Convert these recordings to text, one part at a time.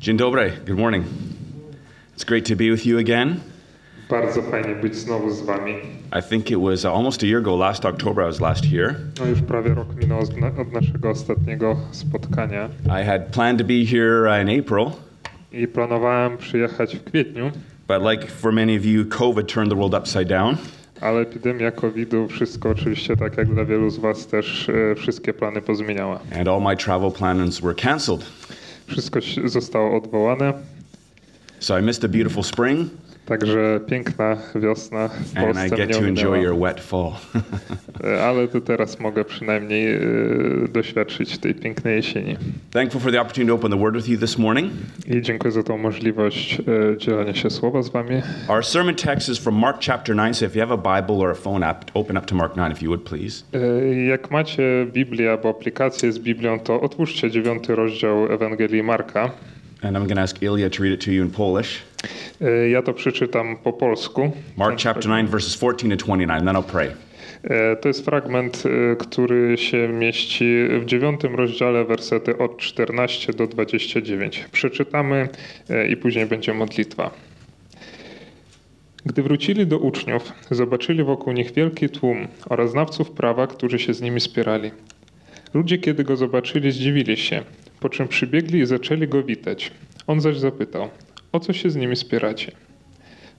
Dzień dobry. Good morning. It's great to be with you again. Bardzo fajnie być znowu z wami. I think it was almost a year ago, last October, I was last here. No już prawie rok minął od na- od naszego ostatniego spotkania I had planned to be here in April, i planowałem przyjechać w kwietniu, but like for many of you, COVID turned the world upside down. ale epidemia COVID-u wszystko oczywiście tak jak dla wielu z was też e, wszystkie plany pozmieniała. And all my travel plans were canceled. Wszystko zostało odwołane, So I missed a beautiful spring, także piękna wiosna w and I Polsce get to enjoy your wet fall. E, Ale to teraz mogę przynajmniej e, doświadczyć tej pięknej jesieni. Thankful for the opportunity to open the Word with you this morning. I dziękuję za tą możliwość e, dzielenia się słowa z wami. Our sermon text is from Mark chapter 9, so if you have a Bible or a phone app, open up to Mark 9 if you would, please. Jak macie Biblię albo aplikację z Biblią, to otwórzcie dziewiąty rozdział Ewangelii Marka. And I'm going to ask Ilya to read it to you in Polish. E, Ja to przeczytam po polsku. Mark chapter 9, verses 14 to 29, and then I'll pray. E, To jest fragment, e, który się mieści w dziewiątym rozdziale, wersety od 14 do 29. Przeczytamy i później będzie modlitwa. Gdy wrócili do uczniów, zobaczyli wokół nich wielki tłum oraz znawców prawa, którzy się z nimi spierali. Ludzie, kiedy go zobaczyli, zdziwili się, po czym przybiegli i zaczęli go witać. On zaś zapytał, o co się z nimi spieracie?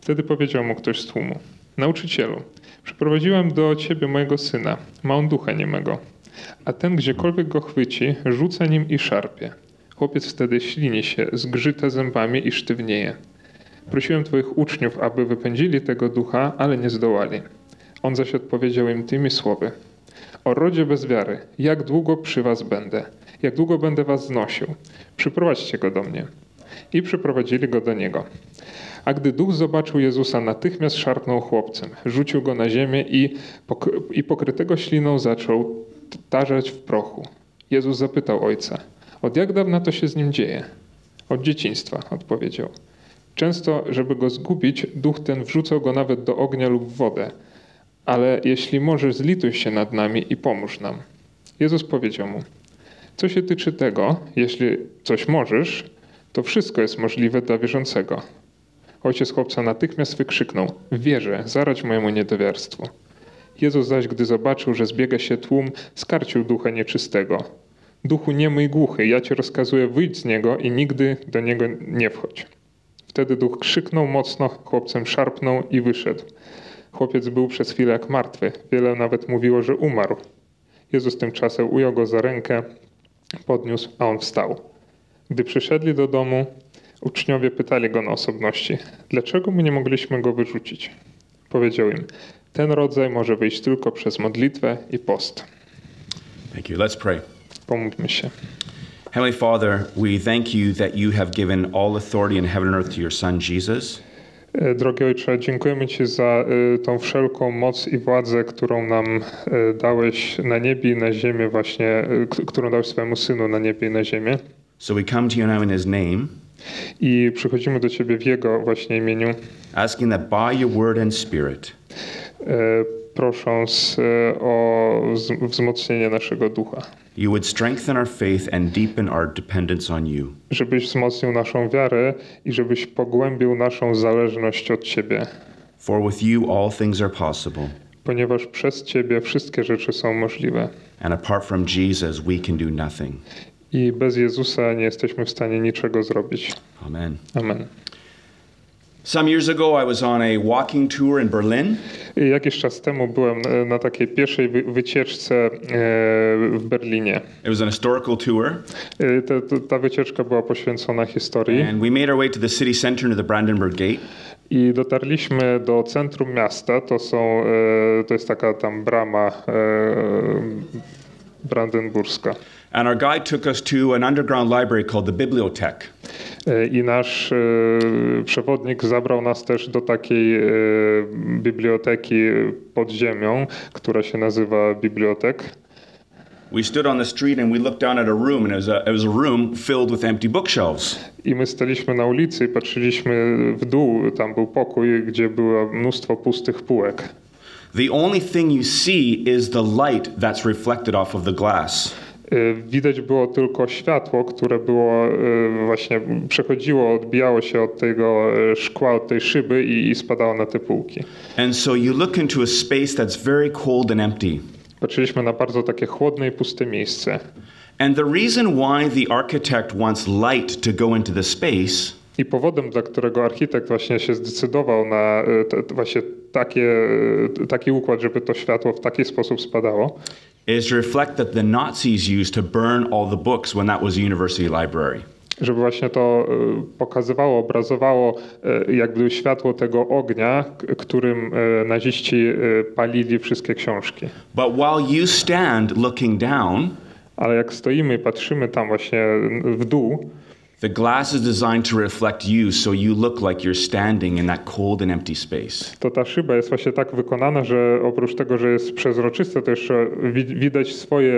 Wtedy powiedział mu ktoś z tłumu, nauczycielu, przyprowadziłem do ciebie mojego syna, ma on ducha niemego, a ten gdziekolwiek go chwyci, rzuca nim i szarpie. Chłopiec wtedy ślini się, zgrzyta zębami i sztywnieje. Prosiłem twoich uczniów, aby wypędzili tego ducha, ale nie zdołali. On zaś odpowiedział im tymi słowy. O rodzie bez wiary, jak długo przy was będę? Jak długo będę was znosił? Przyprowadźcie go do mnie. I przyprowadzili go do niego. A gdy duch zobaczył Jezusa, natychmiast szarpnął chłopcem, rzucił go na ziemię i, pok- i pokrytego śliną zaczął tarzać w prochu. Jezus zapytał ojca, od jak dawna to się z nim dzieje? Od dzieciństwa, odpowiedział. Często, żeby go zgubić, duch ten wrzucał go nawet do ognia lub w wodę. Ale jeśli możesz, zlituj się nad nami i pomóż nam. Jezus powiedział mu: Co się tyczy tego, jeśli coś możesz, to wszystko jest możliwe dla wierzącego. Ojciec chłopca natychmiast wykrzyknął: Wierzę, zaradź mojemu niedowiarstwu. Jezus zaś, gdy zobaczył, że zbiega się tłum, skarcił ducha nieczystego. Duchu niemy i głuchy, ja ci rozkazuję, wyjdź z niego i nigdy do niego nie wchodź. Wtedy duch krzyknął mocno, chłopcem szarpnął i wyszedł. Chłopiec był przez chwilę jak martwy. Wiele nawet mówiło, że umarł. Jezus tymczasem ujął go za rękę, podniósł, a on wstał. Gdy przyszedli do domu, uczniowie pytali go na osobności, dlaczego my nie mogliśmy go wyrzucić? Powiedział im, ten rodzaj może wyjść tylko przez modlitwę i post. Thank you. Let's pray. Pomódlmy się. Heavenly Father, we thank you that you have given all authority in heaven and earth to your Son, Jesus. E, Drogi Ojcze, dziękujemy Ci za e, tą wszelką moc i władzę, którą nam e, dałeś na niebie i na ziemię, właśnie, którą dałeś swojemu Synu na niebie i na ziemię. So we come to you now in His name, I przychodzimy do Ciebie w Jego właśnie imieniu, asking that by your word and spirit, prosząc e, o wz- wzmocnienie naszego ducha, you would strengthen our faith and deepen our dependence on you. żebyś wzmocnił naszą wiarę i żebyś pogłębił naszą zależność od Ciebie, For with you all things are possible, ponieważ przez Ciebie wszystkie rzeczy są możliwe. and apart from Jesus, we can do nothing. I bez Jezusa nie jesteśmy w stanie niczego zrobić. Amen. Amen. Some years ago, I was on a walking tour in Berlin. Jakiś czas temu byłem e, na takiej pierwszej wy- wycieczce e, w Berlinie. It was an historical tour, E, Ta, ta- wycieczka była poświęcona historii and we made our way to the city center near the Brandenburg Gate. i dotarliśmy do centrum miasta. To, są, to jest taka tam brama brandenburska. And our guide took us to an underground library called the. E, I nasz e, przewodnik zabrał nas też do takiej e, biblioteki pod ziemią, która się nazywa Bibliotek. We stood on the street and we looked down at a room, and it was a, it was a room filled with empty bookshelves. I my staliśmy na ulicy i patrzyliśmy w dół. Tam był pokój, gdzie było mnóstwo pustych półek. The only thing you see is the light that's reflected off of the glass. Y, Widać było tylko światło, które było y, właśnie przechodziło, odbijało się od tego y, szkła, od tej szyby i, i spadało na te półki. And so you look into a space that's very cold and empty. Patrzyliśmy na bardzo takie chłodne i puste miejsce. And the reason why the architect wants light to go into the space I powodem, dla którego architekt właśnie się zdecydował na te, właśnie takie, taki układ, żeby to światło w taki sposób spadało, is to reflect that the Nazis used to burn all the books when that was a university library. żeby właśnie to y, pokazywało, obrazowało y, jakby światło tego ognia, którym y, naziści palili wszystkie książki. But while you stand looking down, Ale jak stoimy patrzymy tam właśnie w dół, the glass is designed to reflect you so you look like you're standing in that cold and empty space. to ta szyba jest właśnie tak wykonana, że oprócz tego, że jest przezroczysta, to jeszcze wi- widać swoje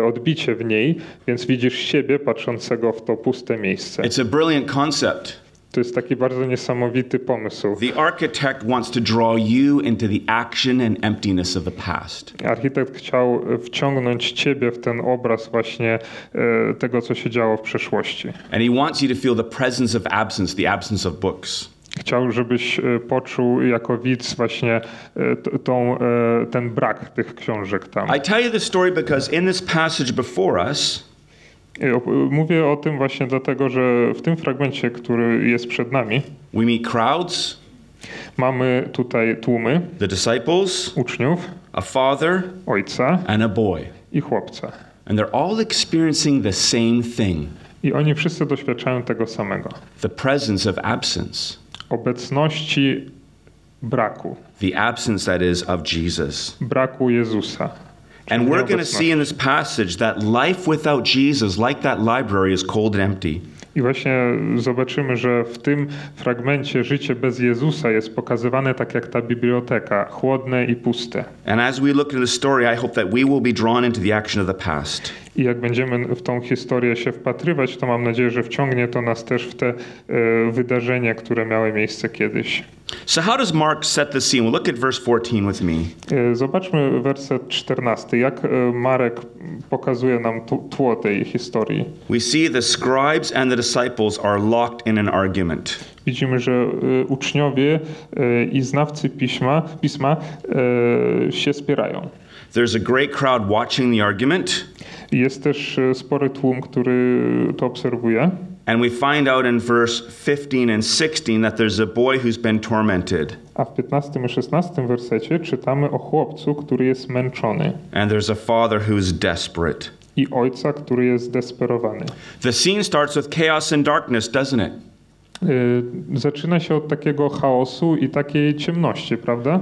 y, odbicie w niej, więc widzisz siebie patrzącego w to puste miejsce. It's a brilliant concept. To jest taki bardzo niesamowity pomysł. The architect wants to draw you into the action and emptiness of the past. Architekt chciał wciągnąć ciebie w ten obraz właśnie e, tego, co się działo w przeszłości. And he wants you to feel the presence of absence, the absence of books. Chciał, żebyś e, poczuł jako widz właśnie e, tą, e, ten brak tych książek tam. I tell you this story because in this passage before us, E, Mówię o tym właśnie dlatego, że w tym fragmencie, który jest przed nami, we meet crowds, mamy tutaj tłumy the disciples, uczniów, a father, ojca and a boy. i chłopca. And they're all experiencing the same thing I oni wszyscy doświadczają tego samego. the presence of absence, Obecności braku. the absence that is of Jesus. Braku Jezusa. And we're going to see in this passage that life without Jesus, like that library, is cold and empty. I właśnie zobaczymy, że w tym fragmencie życie bez Jezusa jest pokazywane tak jak ta biblioteka, chłodne i puste. And as we look at the story, I hope that we will be drawn into the action of the past. I jak będziemy w tą historię się wpatrywać, to mam nadzieję, że wciągnie to nas też w te e, wydarzenia, które miały miejsce kiedyś. So, how does Mark set the scene? Look at verse 14 with me. E, Zobaczmy werset 14, jak e, Marek pokazuje nam tło tej historii. We see the scribes and the disciples are locked in an argument. Widzimy, że uczniowie i znawcy piśma, pisma się spierają. There's a great crowd watching the argument, Jest też e, spory tłum, który to obserwuje. and we find out in verse 15 and 16 that there's a boy who's been tormented, A w 15 i 16 wersecie czytamy o chłopcu, który jest męczony and there's a father who is desperate. i ojca, który jest zdesperowany. The scene starts with chaos and darkness, doesn't it? Y, Zaczyna się od takiego chaosu i takiej ciemności, prawda?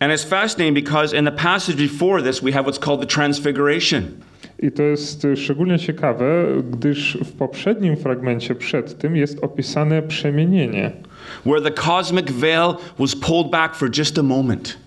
And it's fascinating because in the passage before this, we have what's called the transfiguration. I to jest y, szczególnie ciekawe, gdyż w poprzednim fragmencie przed tym jest opisane przemienienie. where the cosmic veil was pulled back for just a moment.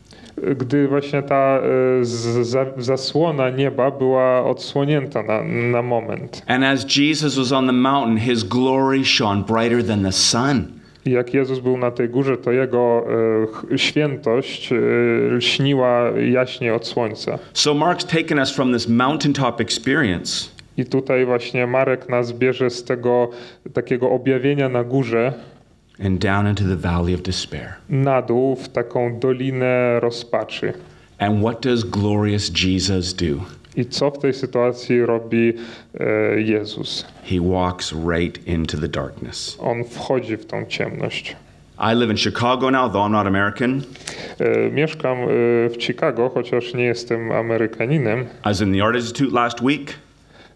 Y, Gdy właśnie ta za- zasłona nieba była odsłonięta na, na moment. And as Jesus was on the mountain, his glory shone brighter than the sun. I jak Jezus był na tej górze, to jego ch- świętość y, śniła jaśniej od słońca. So Mark's taken us from this mountaintop experience I tutaj właśnie Marek nas bierze z tego takiego objawienia na górze and down into the valley of despair. na dół w taką dolinę rozpaczy. And what does glorious Jesus do? I co w tej sytuacji robi e, Jezus? He walks right into the darkness. On wchodzi w tą ciemność. I live in Chicago now, though I'm not American. E, mieszkam e, w Chicago, chociaż nie jestem Amerykaninem. I was in the Art Institute last week.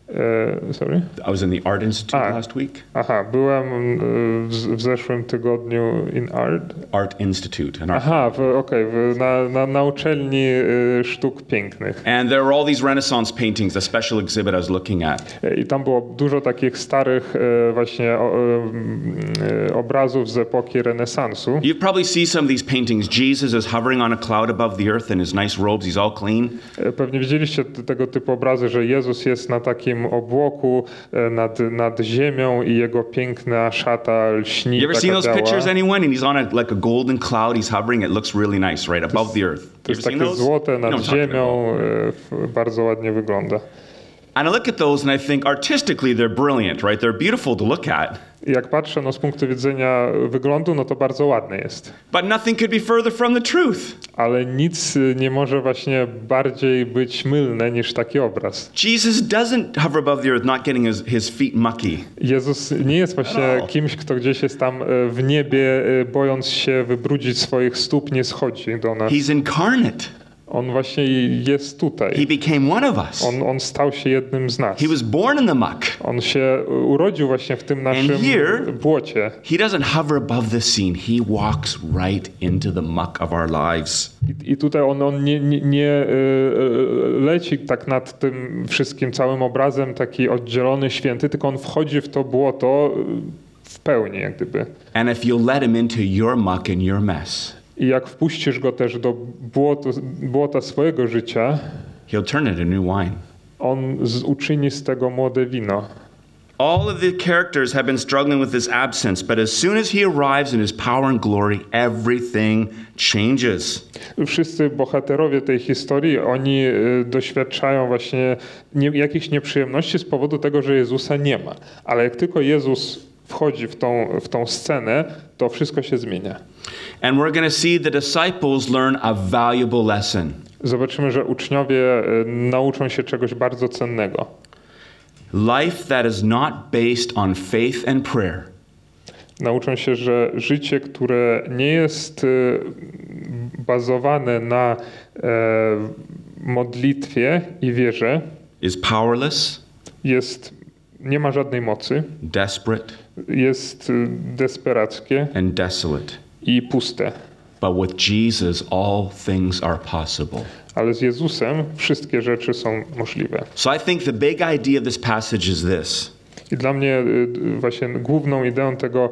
E, sorry? I was in the Art Institute Ah. last week. Aha, byłem e, w, w zeszłym tygodniu in art. Art Institute. An art Aha, okej, w- na, na, na uczelni e, sztuk pięknych. And there were all these Renaissance paintings, a special exhibit I was looking at. E, I tam było dużo takich starych właśnie obrazów z epoki renesansu. You probably see some of these paintings. Jesus is hovering on a cloud above the earth in his nice robes. He's all clean. Pewnie widzieliście tego typu obrazy, że Jezus jest na takim obłoku e, nad, nad ziemią i jego piękna szata lśni. You ever seen those pictures, anyone? And he's on a, like a golden cloud. He's hovering. It looks really nice, right above the earth. To jest takie złote nad talking ziemią, e, bardzo ładnie wygląda. And I look at those and I think artistically they're brilliant, right? They're beautiful to look at. Jak patrzę no, z punktu widzenia wyglądu, no to bardzo ładny jest. But nothing could be further from the truth. Ale nic y, nie może właśnie bardziej być mylne niż taki obraz. Jesus doesn't hover above the earth, not getting his, his feet mucky. Jezus nie jest właśnie kimś, kto gdzieś jest tam e, w niebie, e, bojąc się wybrudzić swoich stóp, nie schodzi do nas. He's incarnate. On właśnie jest He tutaj. became one of us. On, on stał się jednym z nas. He was born in the muck. On się urodził właśnie w tym naszym here- błocie. He doesn't hover above the scene. He walks right into the muck of our lives. I, I tutaj on, on nie, nie, nie e, e, leci tak nad tym wszystkim całym obrazem, taki oddzielony, święty, tylko on wchodzi w to błoto e, w pełni, jak gdyby. And if you'll let him into your muck and your mess, I jak wpuścisz go też do błota swojego życia, he'll turn it into new wine. on z, uczyni z tego młode wino. All of the characters have been struggling with this absence, but as soon as he arrives in his power and glory, everything changes. Wszyscy bohaterowie tej historii, oni y, doświadczają właśnie nie, jakichś nieprzyjemności z powodu tego, że Jezusa nie ma. Ale jak tylko Jezus wchodzi w tą, w tą scenę, to wszystko się zmienia. And we're going to see the disciples learn a valuable lesson. Zobaczymy, że uczniowie y, nauczą się czegoś bardzo cennego. Life that is not based on faith and prayer Nauczą się, że życie, które nie jest y, bazowane na e, modlitwie i wierze, is powerless, jest, nie ma żadnej mocy, desperate, jest y, desperackie and desolate. i puste. But with Jesus, all things are possible. Ale z Jezusem wszystkie rzeczy są możliwe. So I think the big idea of this passage is this I dla mnie y, właśnie główną ideą tego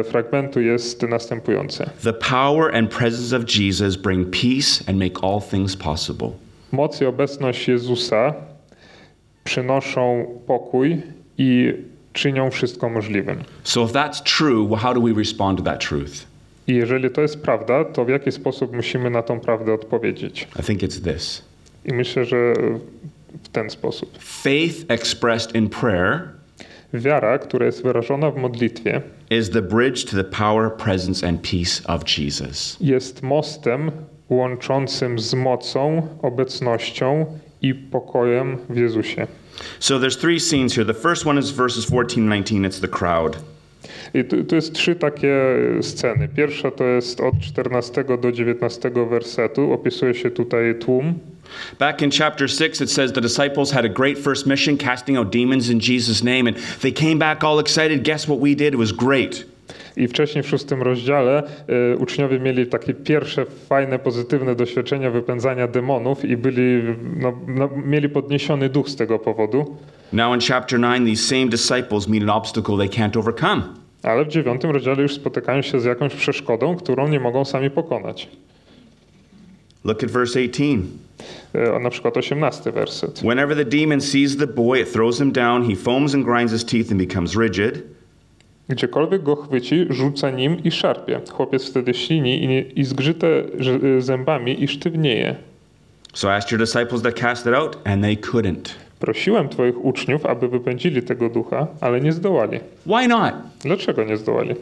e, fragmentu jest następujące. the power and presence of Jesus bring peace and make all things possible. Moc i obecność Jezusa przynoszą pokój i czynią wszystko możliwym. So if that's true, well, how do we respond to that truth? I jeżeli to jest prawda, to w jaki sposób musimy na tą prawdę odpowiedzieć? I think it's this I myślę, że w ten sposób. faith expressed in prayer Wiara, która jest wyrażona w modlitwie, is the bridge to the power, presence, and peace of Jesus. jest mostem łączącym z mocą, obecnością i pokojem w Jezusie. So there's three scenes here. The first one is verses 14 19. It's the crowd. I tu, tu jest trzy takie sceny. Pierwsza to jest od 14 do 19 wersetu. Opisuje się tutaj tłum. Back in chapter 6, it says the disciples had a great first mission, casting out demons in Jesus' name, and they came back all excited. Guess what we did? It was great. I wcześniej w szóstym rozdziale y, uczniowie mieli takie pierwsze fajne, pozytywne doświadczenia wypędzania demonów i byli, no, no, mieli podniesiony duch z tego powodu. Now in chapter 9, these same disciples meet an obstacle they can't overcome. Ale w dziewiątym rozdziale już spotykają się z jakąś przeszkodą, którą nie mogą sami pokonać. Look at verse 18. Y, na przykład 18 werset. Whenever the demon sees the boy, it throws him down. He foams and grinds his teeth and becomes rigid. Gdziekolwiek go chwyci, rzuca nim i szarpie. Chłopiec wtedy ślini i, nie, i zgrzyte y, zębami i sztywnieje. So I asked your disciples to cast it out, and they couldn't. Prosiłem twoich uczniów, aby wypędzili tego ducha, ale nie zdołali. Why not? Dlaczego nie zdołali?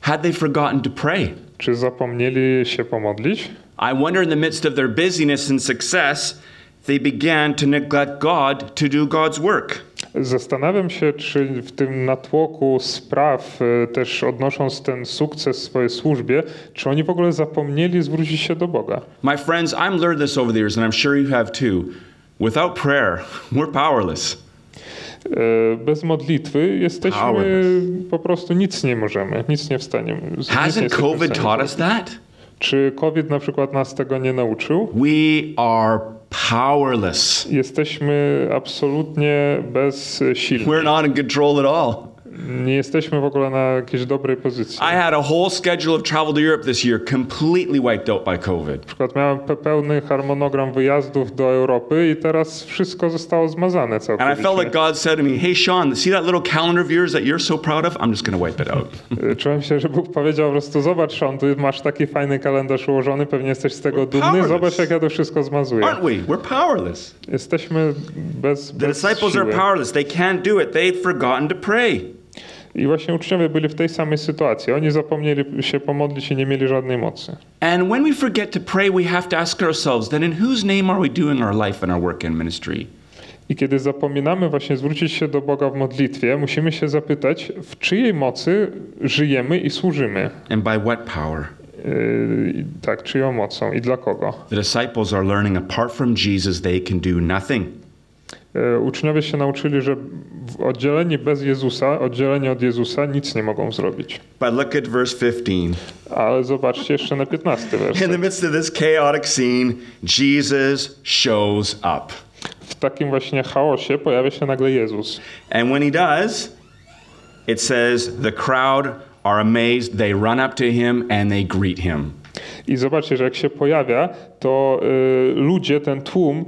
Had they forgotten to pray? Czy zapomnieli się pomodlić? I wonder in the midst of their busyness and success, they began to neglect God to do God's work. Zastanawiam się, czy w tym natłoku spraw, e, też odnosząc ten sukces w swojej służbie, czy oni w ogóle zapomnieli zwrócić się do Boga. My friends, I'm learned this over the years, and I'm sure you have too. Without prayer, we're powerless. E, Bez modlitwy jesteśmy Powerless. po prostu nic nie możemy, nic nie w stanie. Hasn't COVID taught us that? Czy COVID na przykład nas tego nie nauczył? We are powerless. Jesteśmy absolutnie bezsilni. We're not in control at all. Nie jesteśmy w ogóle na jakiejś dobrej pozycji. I had a whole schedule of travel to Europe this year completely wiped out by COVID. Na przykład miałem pe- pełny harmonogram wyjazdów do Europy i teraz wszystko zostało zmazane And I felt like całkowicie. God said to me, Hey, Sean, see that little calendar of yours that you're so proud of? I'm just going to wipe it out. Y, Czułem się, że Bóg powiedział po prostu, zobacz Sean, tu masz taki fajny kalendarz ułożony, pewnie jesteś z tego dumny, powerless. zobacz jak ja to wszystko zmazuję. Aren't we? We're powerless. Jesteśmy bez, The bez disciples are siły. powerless. They can't do it. They've forgotten to pray. I właśnie uczniowie byli w tej samej sytuacji. Oni zapomnieli się pomodlić i nie mieli żadnej mocy. And when we forget to pray, we have to ask ourselves then in whose name are we doing our life and our work and ministry? I kiedy zapominamy właśnie zwrócić się do Boga w modlitwie, musimy się zapytać, w czyjej mocy żyjemy i służymy. And by what power? Yy, tak, czyją mocą i dla kogo. The disciples are learning apart from Jesus, they can do nothing. Yy, uczniowie się nauczyli, że oddzieleni bez Jezusa, oddzieleni od Jezusa nic nie mogą zrobić. But look at verse 15. Ale zobaczcie jeszcze na 15 In werset. the midst of this chaotic scene, Jesus shows up. W takim właśnie chaosie pojawia się nagle Jezus. And when he does, it says the crowd are amazed. They run up to him and they greet him. I zobaczcie, że jak się pojawia, to y, ludzie, ten tłum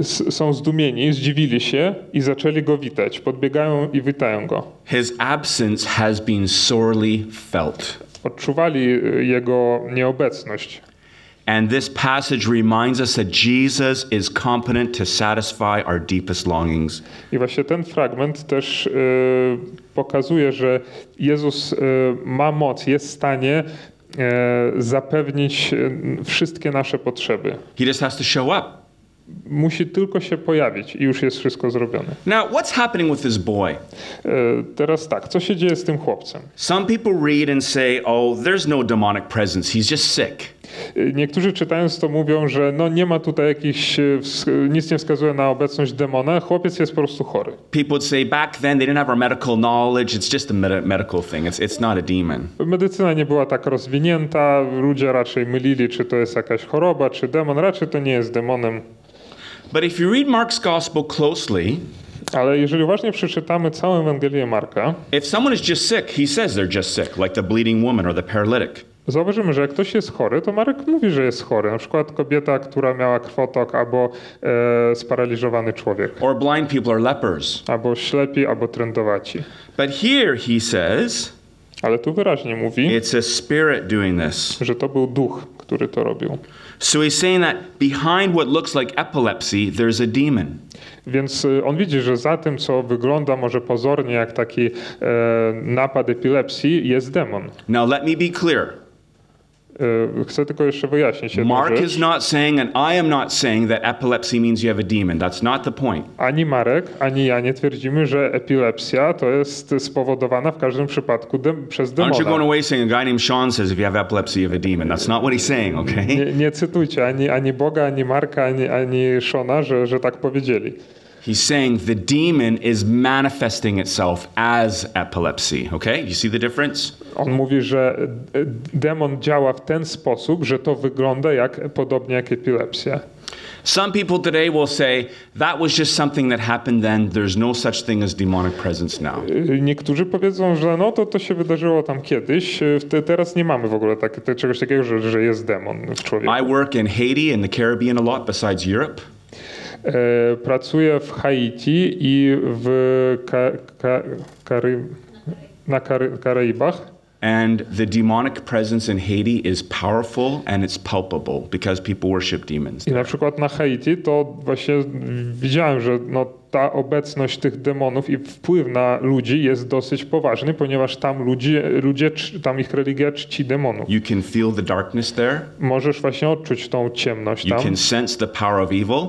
y, są zdumieni, zdziwili się i zaczęli go witać. Podbiegają i witają go. His absence has been sorely felt. Odczuwali y, jego nieobecność. And this passage reminds us that Jesus is competent to satisfy our deepest longings. I właśnie ten fragment też y, pokazuje, że Jezus y, ma moc, jest w stanie zapewnić y, wszystkie nasze potrzeby. He just has to show up. Musi tylko się pojawić i już jest wszystko zrobione. Now, what's happening with this boy? Y, teraz tak, co się dzieje z tym chłopcem? Some people read and say, oh, there's no demonic presence. He's just sick. Niektórzy czytając to mówią, że no nie ma tutaj jakichś, ws- nic nie wskazuje na obecność demona, chłopiec jest po prostu chory. People would say back then they didn't have our medical knowledge. It's just a med- medical thing. It's, it's not a demon. Medycyna nie była tak rozwinięta, ludzie raczej mylili, czy to jest jakaś choroba, czy demon, raczej to nie jest demonem. But if you read Mark's gospel closely, Ale jeżeli uważnie przeczytamy całą Ewangelię Marka, if someone is just sick, he says they're just sick, like the bleeding woman or the paralytic. Zauważymy, że jak ktoś jest chory, to Marek mówi, że jest chory. Na przykład kobieta, która miała krwotok, albo e, sparaliżowany człowiek, Or blind people or lepers. albo ślepi, albo trędowaci. But here he says Ale tu wyraźnie mówi, it's a spirit doing this. że to był duch, który to robił. So he's saying that behind what looks like epilepsy, there's a demon. Więc y, on widzi, że za tym, co wygląda może pozornie jak taki e, napad epilepsji, jest demon. Now, let me be clear. E, chcę tylko jeszcze wyjaśnić jedną Mark rzecz. is not saying, and I am not saying that epilepsy means you have a demon. That's not the point. Ani Marek, ani ja nie twierdzimy, że epilepsja to jest spowodowana w każdym przypadku dem- przez Aren't you going demona. away saying a guy named Sean says if you have epilepsy, you have a demon? That's not what he's saying, okay? Nie, nie cytujcie ani, ani Boga, ani Marka, ani, ani Szona, że, że tak powiedzieli. He's saying the demon is manifesting itself as epilepsy, okay? You see the difference? On mówi, że e, demon działa w ten sposób, że to wygląda jak, podobnie jak epilepsja. Some people today will say that was just something that happened then. There's no such thing as demonic presence now. Y, Niektórzy powiedzą, że no to, to się wydarzyło tam kiedyś, te, teraz nie mamy w ogóle tak, czegoś takiego, że, że jest demon w człowieku. I work in Haiti and the Caribbean a lot besides Europe. E, pracuję w Haiti i w ka, ka, Kary, na Kary, Karaibach. And the demonic presence in Haiti is powerful and it's palpable because people worship demons. I na przykład na Haiti to właśnie widziałem, że no, ta obecność tych demonów i wpływ na ludzi jest dosyć poważny, ponieważ tam ludzie, ludzie tam ich religia czci demonów. You can feel the darkness there. Możesz właśnie odczuć tą ciemność You tam, can sense the power of evil.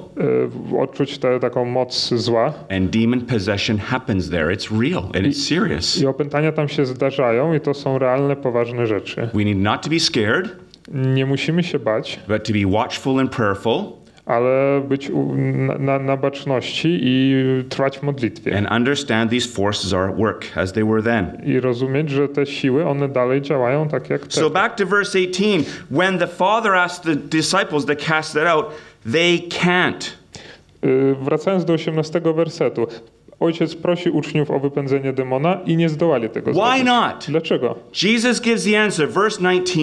e, odczuć tę taką moc zła. And demon possession happens there. It's real and it's serious. I opętania tam się zdarzają i to są realne, poważne rzeczy. We need not to be scared, Nie musimy się bać, but to be watchful and prayerful ale być na, na, baczności i trwać w modlitwie. and understand these forces are at work as they were then. I rozumieć, że te siły, one dalej działają tak jak So te. back to verse 18. When the Father asked the disciples to cast it out, they can't. Y, Wracając do 18 wersetu. Ojciec prosi uczniów o wypędzenie demona i nie zdołali tego Why zrobić. not? Dlaczego? Jesus gives the answer, verse 19.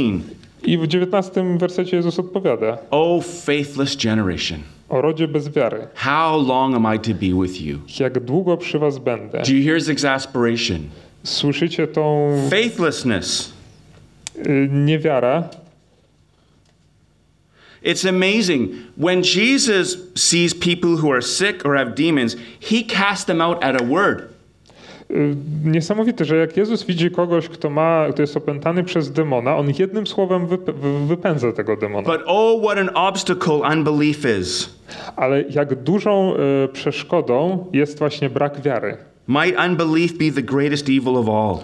I w 19 wersecie Jezus odpowiada O faithless generation, o rodzie bez wiary. how long am I to be with you? Jak długo przy was będę? Do you hear his exasperation? Słyszycie tą Faithlessness. niewiara? It's amazing. When Jesus sees people who are sick or have demons, he casts them out at a word. Y, Niesamowite, że jak Jezus widzi kogoś, kto, ma, kto jest opętany przez demona, on jednym słowem wyp- wy- wypędza tego demona. But oh, what an obstacle unbelief is. Ale jak dużą y, przeszkodą jest właśnie brak wiary. Might unbelief be the greatest evil of all?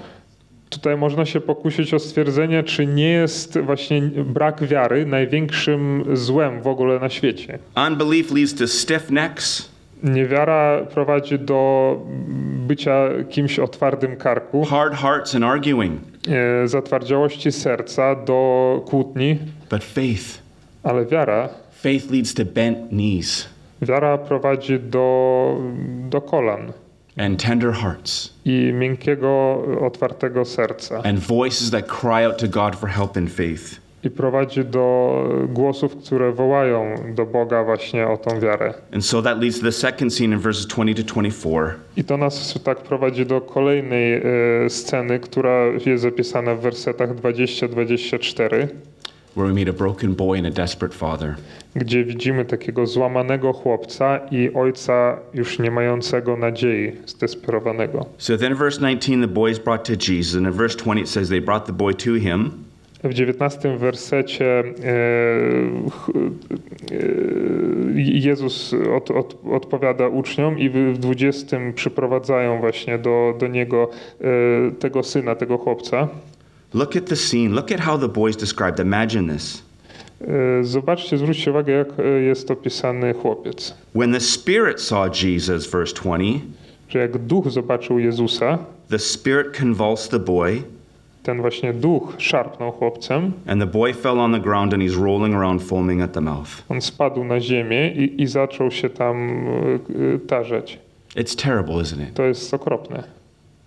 Tutaj można się pokusić o stwierdzenie, czy nie jest właśnie brak wiary największym złem w ogóle na świecie. Unbelief leads to stiff necks, Niewiara prowadzi do bycia kimś o twardym karku, hard hearts, and arguing. e, zatwardziałości serca, do kłótni, But faith, ale wiara, faith leads to bent knees wiara prowadzi do, do kolan and tender hearts i miękkiego, otwartego serca and voices that cry out to God for help in faith. I prowadzi do głosów, które wołają do Boga właśnie o tą wiarę. And so that leads to the second scene in verses 20 to 24. I to nas tak prowadzi do kolejnej e, sceny, która jest zapisana w wersetach 20-24, where we meet a broken boy and a desperate father. gdzie widzimy takiego złamanego chłopca i ojca już nie mającego nadziei, zdesperowanego. So then, verse 19, the boy is brought to Jesus, and in verse 20, it says they brought the boy to him. W 19 wersecie e, e, Jezus od, od, odpowiada uczniom i w w 20 przyprowadzają właśnie do, do niego e, tego syna, tego chłopca. Look at the scene. Look at how the boy is described. Imagine this. Zobaczcie, zwróćcie uwagę, jak jest opisany chłopiec. When the Spirit saw Jesus, verse 20, Że jak duch zobaczył Jezusa, the Spirit convulsed the boy, ten właśnie duch szarpnął chłopcem, and the boy fell on the ground and he's rolling around, foaming at the mouth. on spadł na ziemię i, i zaczął się tam e, e, tarzeć. It's terrible, isn't it? To jest okropne.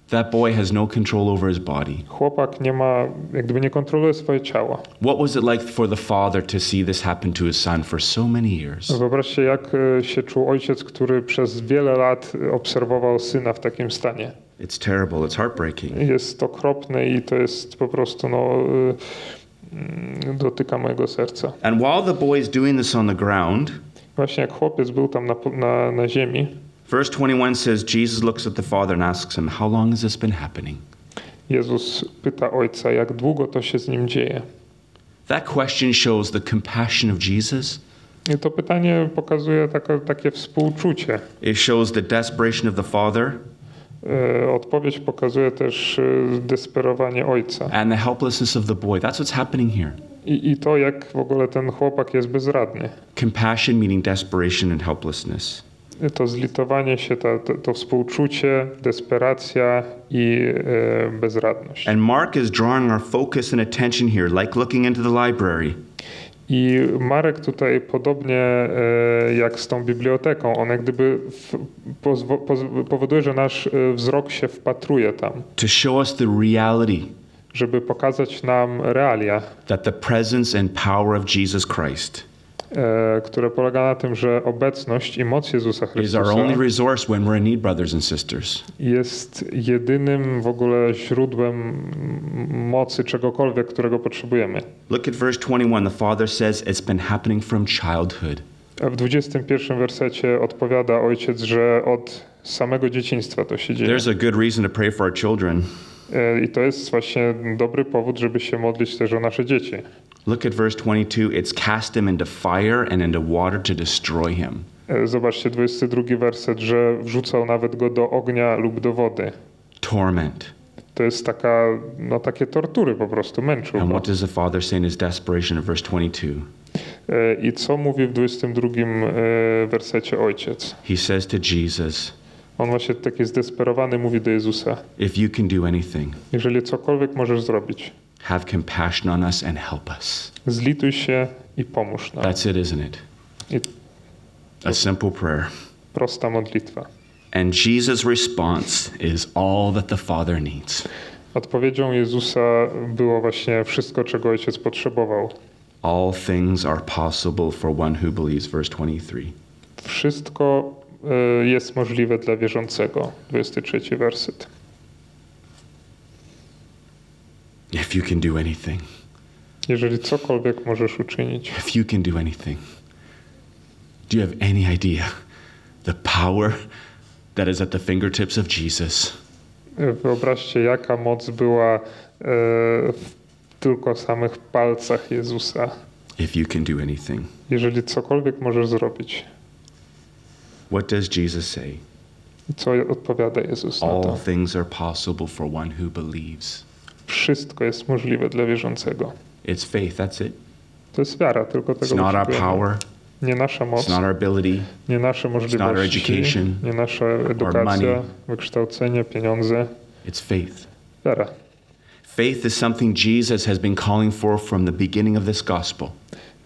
That boy has no control over his body. Chłopak nie ma, jak gdyby nie kontroluje swoje ciało. What was it like for the father to see this happen to his son for so many years? Wyobraźcie, jak e, się czuł ojciec, który przez wiele lat obserwował syna w takim stanie. It's terrible. It's heartbreaking. Jest okropne i to jest po prostu, no, mm, dotyka mojego serca. And while the boy is doing this on the ground, Właśnie jak chłopiec był tam na, na, na ziemi, Verse 21 says Jesus looks at the father and asks him, How long has this been happening? Jezus pyta ojca, jak długo to się z nim dzieje. That question shows the compassion of Jesus. I to pytanie pokazuje takie, takie współczucie. It shows the desperation of the father Odpowiedź pokazuje też e, desperowanie ojca. and the helplessness of the boy. That's what's happening here. I, I to, jak w ogóle ten chłopak jest bezradny. Compassion meaning desperation and helplessness. To zlitowanie się, to, to, to współczucie, desperacja i e, bezradność. And Mark is drawing our focus and attention here, like looking into the library. I Marek tutaj podobnie e, jak z tą biblioteką, on jak gdyby powoduje, że nasz e, wzrok się wpatruje tam, to show us the reality. Żeby pokazać nam realia, that the presence and power of Jesus Christ które polega na tym, że obecność i moc Jezusa Chrystusa jest jedynym w ogóle źródłem mocy czegokolwiek, którego potrzebujemy. Look at verse 21. The father says it's been happening from childhood. W 21 wersecie odpowiada ojciec, że od samego dzieciństwa to się dzieje. There's a good reason to pray for our children. E, I to jest właśnie dobry powód, żeby się modlić też o nasze dzieci. Look at verse 22. It's cast him into fire and into water to destroy him. E, Zobaczcie 22 werset, że wrzucał nawet go do ognia lub do wody. Torment. To jest taka, no takie tortury po prostu, męczył And go. what does the father say in his desperation in verse 22? E, I co mówi w 22 e, wersecie ojciec? He says to Jesus, On właśnie taki zdesperowany mówi do Jezusa, If you can do anything, jeżeli cokolwiek możesz zrobić, have compassion on us and help us. zlituj się i pomóż nam. That's it, isn't it? A simple prayer. prosta modlitwa. And Jesus' response is all that the Father needs. Odpowiedzią Jezusa było właśnie wszystko, czego ojciec potrzebował. All things are possible for one who believes, verse 23. Wszystko e, jest możliwe dla wierzącego. 23 werset. If you can do anything, Jeżeli cokolwiek możesz uczynić, if you can do anything, do you have any idea the power that is at the fingertips of Jesus? wyobraźcie, jaka moc była e, w tylko samych palcach Jezusa. If you can do anything. Jeżeli cokolwiek możesz zrobić. What does Jesus say? Co odpowiada Jezus na All to? things are possible for one who believes. Wszystko jest możliwe dla wierzącego. It's faith, that's it. To jest wiara, tylko It's tego not our power, Nie nasza moc, it's not our ability, nie nasze not our możliwości, education nie nasza edukacja, wykształcenie, pieniądze. it's faith. Wiara. Faith is something Jesus has been calling for from the beginning of this gospel.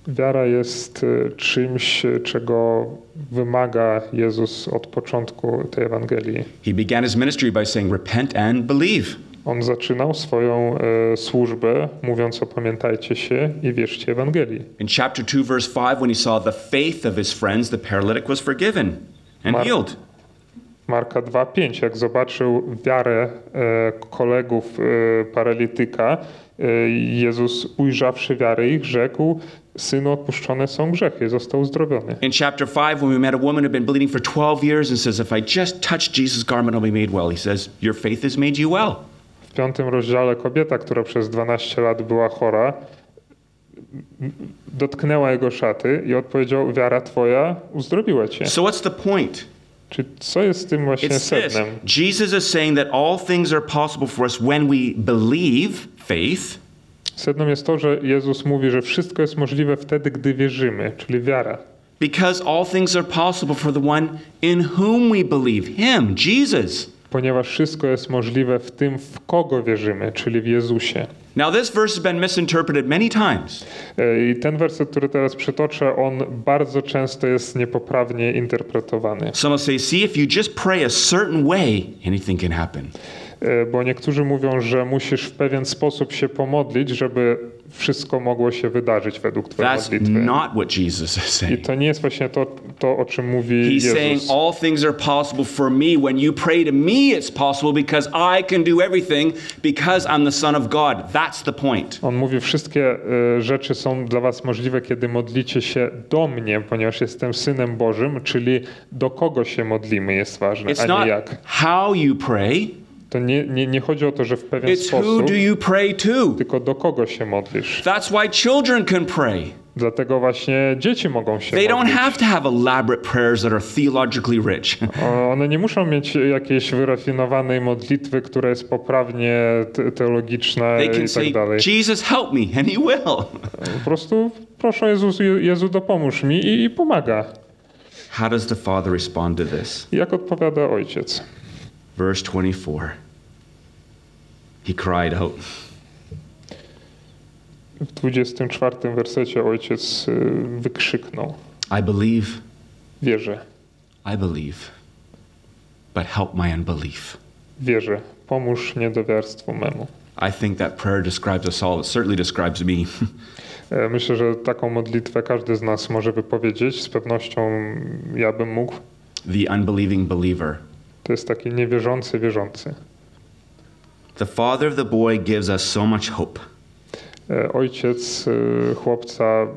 Wiara jest e, czymś, e, czego wymaga Jezus od początku tej Ewangelii. He began his ministry by saying, Repent and believe. On zaczynał swoją e, służbę mówiąc opamiętajcie się i wierzcie Ewangelii. In chapter 2, verse 5, when he saw the faith of his friends, the paralytic was forgiven and Mar- healed. Marka 2:5 jak zobaczył wiarę e, kolegów e, paralityka, e, Jezus ujrzawszy wiarę ich rzekł: Synu, odpuszczone są grzechy, został uzdrowiony. In chapter 5, when we met a woman who had been bleeding for 12 years and says, If I just touch Jesus' garment, I'll be made well. He says, Your faith has made you well. W piątym rozdziale kobieta, która przez 12 lat była chora, dotknęła jego szaty i odpowiedział: Wiara twoja uzdrowiła cię. So, what's the point? Czy co jest z tym właśnie It's this sednem? Jesus is saying that all things are possible for us when we believe faith. Sednem jest to, że Jezus mówi, że wszystko jest możliwe wtedy, gdy wierzymy, czyli wiara. Because all things are possible for the one in whom we believe, Him, Jesus. Ponieważ wszystko jest możliwe w tym, w kogo wierzymy, czyli w Jezusie. Now, this verse has been misinterpreted many times. E, I ten werset, który teraz przytoczę, on bardzo często jest niepoprawnie interpretowany. Some say, see, if you just pray a certain way, anything can happen. E, Bo niektórzy mówią, że musisz w pewien sposób się pomodlić, żeby wszystko mogło się wydarzyć według Twojej That's modlitwy. not what Jesus is I saying. to nie jest właśnie to, to o czym mówi He's saying Jezus. all things are possible for me. When you pray to me, it's possible because I can do everything because I'm the Son of God. That's the point. On mówi, wszystkie e, rzeczy są dla was możliwe, kiedy modlicie się do mnie, ponieważ jestem Synem Bożym, czyli do kogo się modlimy jest ważne, a It's nie not jak. how you pray, To nie, nie, nie chodzi o to, że w pewien it's who sposób, do you pray to. tylko do kogo się modlisz. That's why children can pray. Dlatego właśnie dzieci mogą się They don't modlić. have to have elaborate prayers that are theologically rich. One nie muszą mieć jakiejś wyrafinowanej modlitwy, która jest poprawnie te- teologiczna They i tak say, dalej. Jesus, help me, and He will. Po prostu proszę Jezus, Jezu dopomóż mi i, i pomaga. How does the Father respond to this? Jak odpowiada ojciec? Verse 24. He cried out. W 24 wersecie ojciec y, wykrzyknął: I believe, Wierzę, I believe, but help my unbelief. wierzę, pomóż niedowiarstwu memu. I think that prayer describes us all. It certainly describes me. E, Myślę, że taką modlitwę każdy z nas może wypowiedzieć. Z pewnością ja bym mógł. the unbelieving believer. To jest taki niewierzący, wierzący. The father of the boy gives us so much hope. E, Ojciec y, chłopca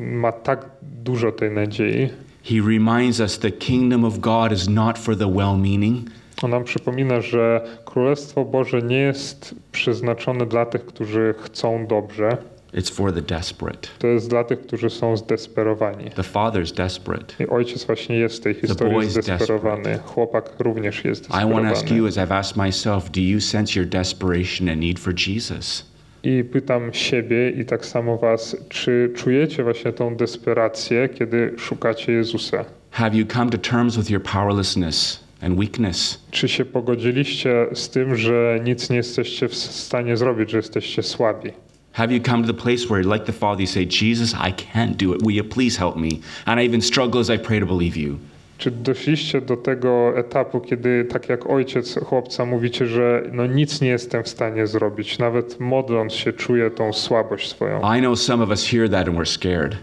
ma tak dużo tej nadziei. He reminds us the kingdom of God is not for the well meaning, On nam przypomina, że Królestwo Boże nie jest przeznaczone dla tych, którzy chcą dobrze. It's for the desperate. To jest dla tych, którzy są zdesperowani. The father's desperate. I ojciec właśnie jest w tej historii is zdesperowany. Chłopak również jest I want to ask you, as I've asked myself, do you sense your desperation and need for Jesus? I pytam siebie i tak samo was, czy czujecie właśnie tą desperację, kiedy szukacie Jezusa? Have you come to terms with your powerlessness and weakness? Czy się pogodziliście z tym, że nic nie jesteście w stanie zrobić, że jesteście słabi? Have you come to the place where, like the Father, you say, Jesus, I can't do it. Will you please help me? And I even struggle as I pray to believe you. Czy doszliście do tego etapu, kiedy tak jak ojciec chłopca mówicie, że no nic nie jestem w stanie zrobić, nawet modląc się czuję tą słabość swoją. I know some of us hear that and we're scared.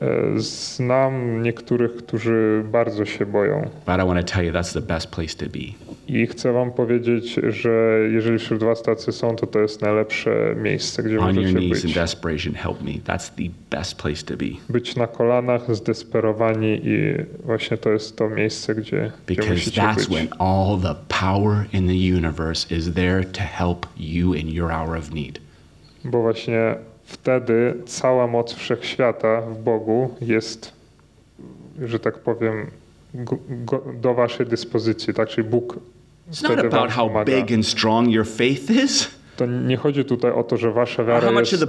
E, Znam niektórych, którzy bardzo się boją But I want to tell you that's the best place to be. i chcę wam powiedzieć, że jeżeli wśród was tacy są, to to jest najlepsze miejsce, gdzie On your możecie knees in być. desperation, help me. That's the best place to be. Być na kolanach, zdesperowani i właśnie to jest to miejsce, gdzie, gdzie Because musicie that's być. when all the power in the universe is there to help you in your hour of need. Bo właśnie wtedy cała moc wszechświata w Bogu jest, że tak powiem, go, go, do waszej dyspozycji, tak? Czyli Bóg It's not wtedy about how pomaga. big and strong your faith is, To nie chodzi tutaj o to, że wasza wiara jest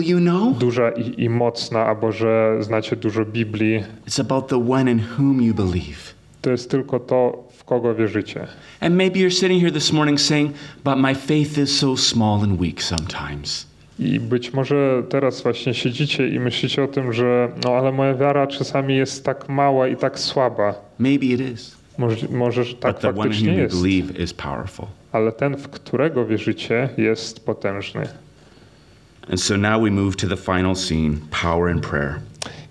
you know. duża i, i mocna, albo że znacie dużo Biblii. It's about the one in whom you believe. To jest tylko to, w kogo wierzycie. And maybe you're sitting here this morning saying, but my faith is so small and weak sometimes. I być może teraz właśnie siedzicie i myślicie o tym, że no ale moja wiara czasami jest tak mała i tak słaba. Maybe it is. Może, może że tak faktycznie jest. believe is powerful. Ale ten, w którego wierzycie, jest potężny. And so now we move to the final scene power and prayer.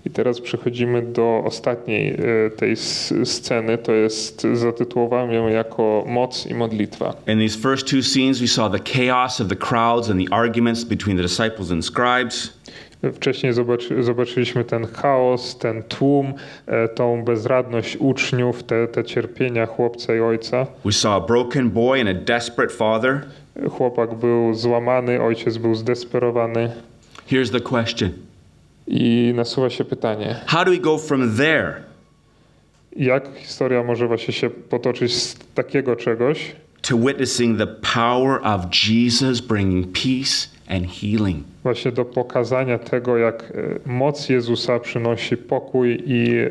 I teraz przechodzimy do ostatniej e, tej sceny, to jest zatytułowałem ją jako moc i modlitwa. In these first two scenes, we saw the chaos of the crowds and the arguments between the disciples and scribes. Wcześniej zobaczy, zobaczyliśmy ten chaos, ten tłum, e, tą bezradność uczniów, te, te cierpienia chłopca i ojca. We saw a broken boy and a desperate father. Chłopak był złamany, ojciec był zdesperowany. Here's the question I nasuwa się pytanie, How do we go from there jak historia może właśnie się potoczyć z takiego czegoś, to witnessing the power of Jesus bringing peace and healing? właśnie do pokazania tego, jak e, moc Jezusa przynosi pokój i e,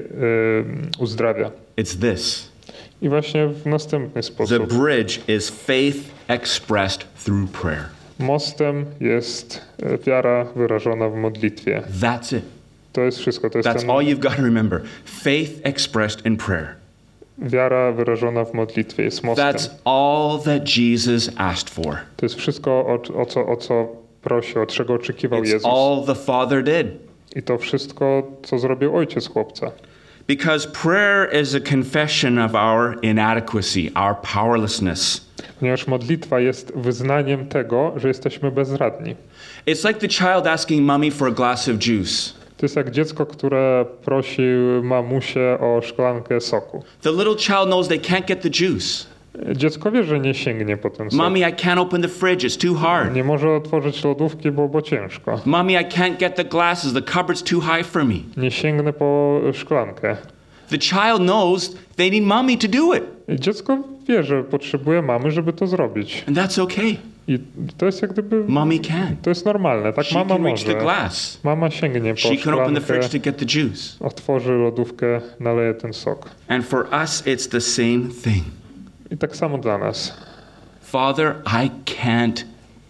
uzdrawia. It's this I właśnie w następny the sposób. bridge is faith expressed through prayer. Mostem jest e, wiara wyrażona w modlitwie. That's it. To jest wszystko. To jest That's ten, all you've got to remember. Faith expressed in prayer. wiara wyrażona w modlitwie jest mostem. That's all that Jesus asked for. To jest wszystko, o, o, co, o co prosił, o czego oczekiwał It's Jezus. all the Father did. I to wszystko, co zrobił ojciec chłopca. Because prayer is a confession of our inadequacy, our powerlessness. Ponieważ modlitwa jest wyznaniem tego, że jesteśmy bezradni. It's like the child asking mommy for a glass of juice. To jest jak dziecko, które prosi mamusię o szklankę soku. The little child knows they can't get the juice. Dziecko wie, że nie sięgnie po ten sok. Mommy, I can't open the fridge, it's too hard. Nie może otworzyć lodówki, bo, bo ciężko. Mommy, I can't get the glasses, the cupboard's too high for me. Nie sięgnę po szklankę. The child knows they need mommy to do it, dziecko wie, że potrzebuje mamy, żeby to zrobić. and that's okay. I to jest jak gdyby... Mommy can. To jest normalne, tak She mama can reach the może. glass. Mama sięgnie po She can open the szklankę, fridge to get the juice. otworzy lodówkę, naleje ten sok. And for us, it's the same thing. I tak samo dla nas. Father, I can't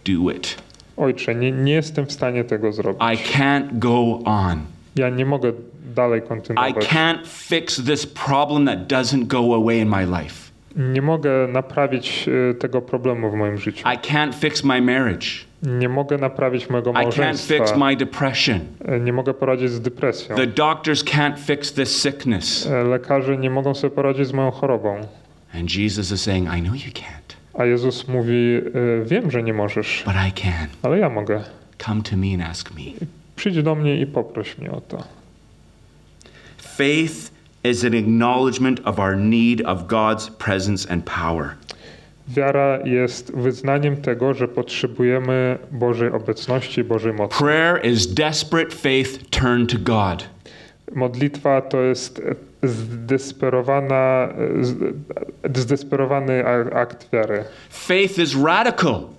do it. Ojcze, nie, nie jestem w stanie tego zrobić. I can't go on. Ja nie mogę dalej I kontynuować. can't fix this problem that doesn't go away in my life. Nie mogę naprawić e, tego problemu w moim życiu. I can't fix my marriage. Nie mogę naprawić mojego I can't fix małżeństwa. my depression. E, Nie mogę poradzić z depresją. The doctors can't fix this sickness. E, Lekarze nie mogą sobie poradzić z moją chorobą. And Jesus is saying, I know you can't, A Jezus mówi, e, wiem, że nie możesz, but I can. ale ja mogę. Come to me and ask me. Przyjdź do mnie i poproś mnie o to. Faith is an acknowledgement of our need of God's presence and power. Wiara jest wyznaniem tego, że potrzebujemy Bożej obecności, Bożej mocy. Prayer is desperate faith turned to God. Modlitwa to jest zdesperowana, zdesperowany akt wiary. Faith is radical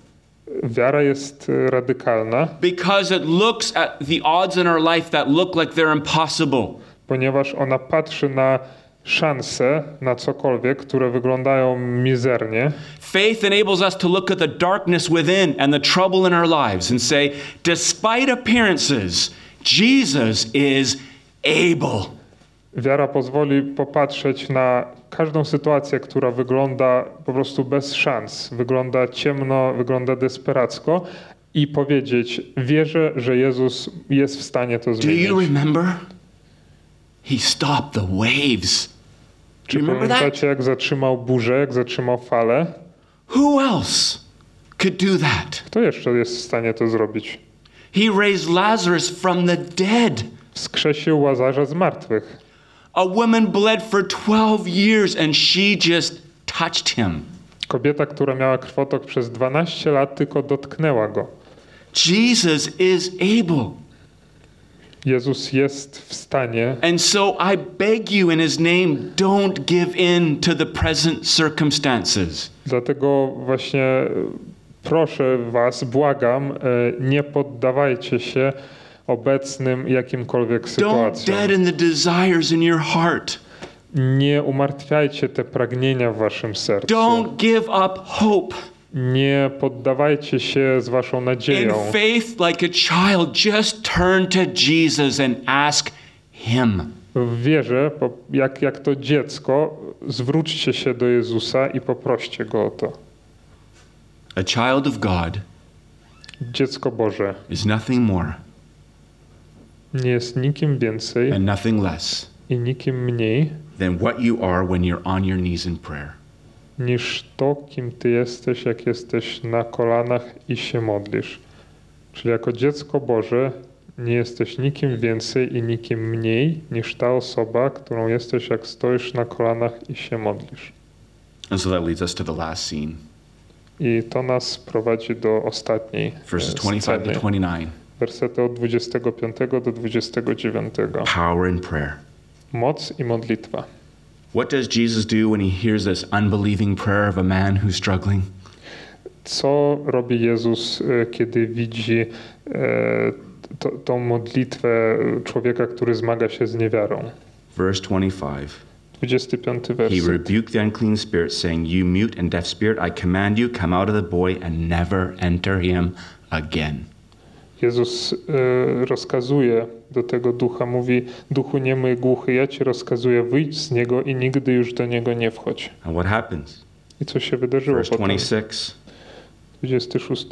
Wiara jest radykalna, because it looks at the odds in our life that look like they're impossible. ponieważ ona patrzy na szanse, na cokolwiek, które wyglądają mizernie. Faith enables us to look at the darkness within and the trouble in our lives and say, despite appearances, Jesus is able. Wiara pozwoli popatrzeć na każdą sytuację, która wygląda po prostu bez szans, wygląda ciemno, wygląda desperacko i powiedzieć: Wierzę, że Jezus jest w stanie to Do zmienić. you remember? He stopped the waves. Do Czy you remember that? pamiętacie, jak zatrzymał burzę, jak zatrzymał falę? Who else could do that? Kto jeszcze jest w stanie to zrobić? He raised Lazarus from the dead. Wskrzesił Łazarza z martwych. A woman bled for 12 years and she just touched him. Kobieta, która miała krwotok przez 12 lat, tylko dotknęła go. Jesus is able. Jezus jest w stanie. And so I beg you in his name, don't give in to the present circumstances. Dlatego właśnie e, proszę Was, błagam, e, nie poddawajcie się obecnym jakimkolwiek Don't deaden the desires in your heart. Nie umartwiajcie te pragnienia w Waszym sercu. Don't give up hope. Nie poddawajcie się z Waszą In nadzieją. faith, like a child, just turn to Jesus and ask him. W wierze, jak, jak to dziecko, zwróćcie się do Jezusa i poproście Go o to. A child of God Dziecko Boże is nothing more nie jest nikim więcej and nothing less i nikim mniej than what you are when you're on your knees in prayer. niż to, kim Ty jesteś, jak jesteś na kolanach i się modlisz. Czyli jako dziecko Boże nie jesteś nikim więcej i nikim mniej niż ta osoba, którą jesteś, jak stoisz na kolanach i się modlisz. And so that leads us to the last scene, I to nas prowadzi do ostatniej verses e, 25 sceny. to 29. Wersety od 25 do 29. Power in prayer. Moc i modlitwa. What does Jesus do when he hears this unbelieving prayer of a man who's struggling? Co robi Jezus, kiedy widzi to, tą modlitwę człowieka, który zmaga się z niewiarą? Verse 25. 25 He rebuked the unclean spirit, saying, You mute and deaf spirit, I command you, come out of the boy and never enter him again. Jezus e, rozkazuje do tego ducha, mówi: Duchu niemy i głuchy, ja ci rozkazuję, wyjdź z niego i nigdy już do niego nie wchodź. And what happens? I co się wydarzyło Verse potem? 26. 26.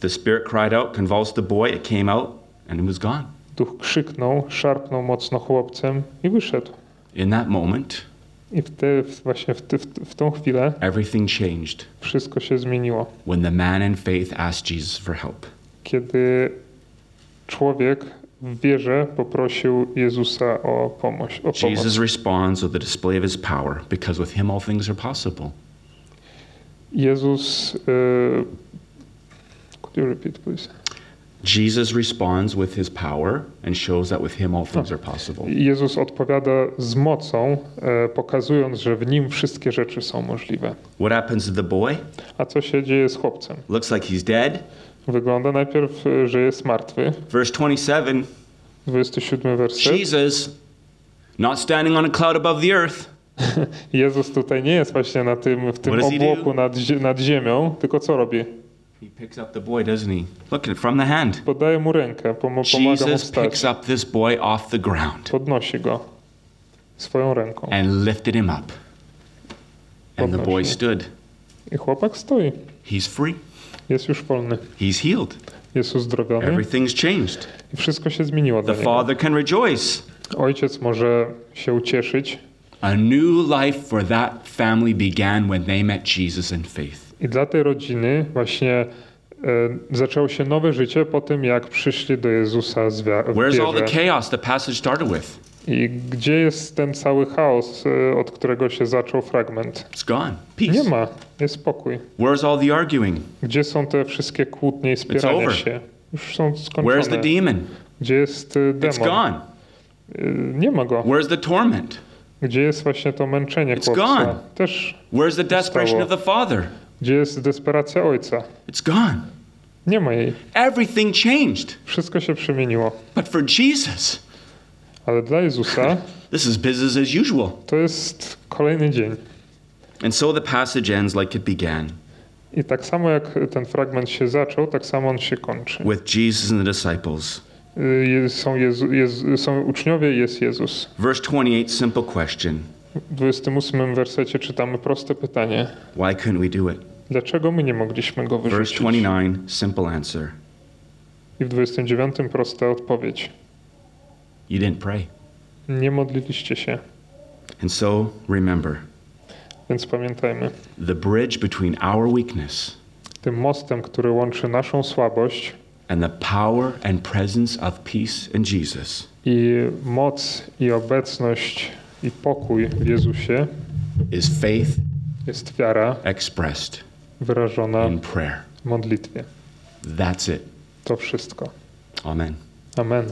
The spirit cried out, convulsed the boy, it came out, and it was gone. Duch krzyknął, szarpnął mocno chłopcem i wyszedł. In that moment, I w te, właśnie w, te, w tą chwilę everything changed wszystko się zmieniło. when the man in faith asked Jesus for help. Kiedy człowiek w wierze poprosił Jezusa o pomoc. O pomoc. Jesus responds with a display of his power, because with him all things are possible. Jezus. e, could you repeat, please? Jesus responds with his power and shows that with him all things are possible. Jezus odpowiada z mocą, e, pokazując, że w nim wszystkie rzeczy są możliwe. What happens to the boy? A co się dzieje z chłopcem? Looks like he's dead. Wygląda najpierw, e, że jest martwy. Verse 27 27 werset. Jesus, not standing on a cloud above the earth, Jezus tutaj nie jest właśnie na tym, w tym obłoku nad, nad ziemią, tylko co robi? he picks up the boy, doesn't he? Look at it from the hand. Podaje mu rękę, pomo- pomaga mu Jesus picks wstać. up this boy off the ground Podnosi go swoją ręką. and lifted him up. And the boy stood. I chłopak stoi. He's free. Jest już wolny. He's healed. Jest uzdrowiony. Everything's changed. I wszystko się zmieniło The father can rejoice. Ojciec może się ucieszyć. A new life for that family began when they met Jesus in faith. I dla tej rodziny właśnie e, zaczęło się nowe życie po tym, jak przyszli do Jezusa z wia- w Where's all the chaos the passage started with? I gdzie jest ten cały chaos, e, od którego się zaczął fragment? It's gone. Nie Peace. ma, jest spokój. Where's all the arguing? Gdzie są te wszystkie kłótnie i spierania się? Już są Where's the skończone. demon? Gdzie jest e, It's demon? gone. E, Nie ma go. Where's the torment? Gdzie jest właśnie to męczenie It's chłopca? gone. Też. Where's the desperation of the father? Gdzie jest desperacja ojca? It's gone. Nie ma jej. Everything changed. Wszystko się przemieniło. But for Jesus, Ale dla Jezusa this is business as usual. to jest kolejny dzień. And so the passage ends like it began I tak samo jak ten fragment się zaczął, tak samo on się kończy. with Jesus and the disciples Y, Są, Jezu, Jezu, są uczniowie i jest Jezus. Verse 28, simple question W 28 wersecie czytamy proste pytanie. Why couldn't we do it? Dlaczego my nie mogliśmy go Verse wyrzucić? 29, simple answer I w 29 prosta odpowiedź. You didn't pray. Nie modliliście się. And so remember Więc pamiętajmy, the bridge between our weakness tym mostem, który łączy naszą słabość and the power and presence of peace in Jesus i moc i obecność i pokój w Jezusie is faith jest wiara expressed wyrażona in prayer. w modlitwie. That's it. To wszystko. Amen. Amen.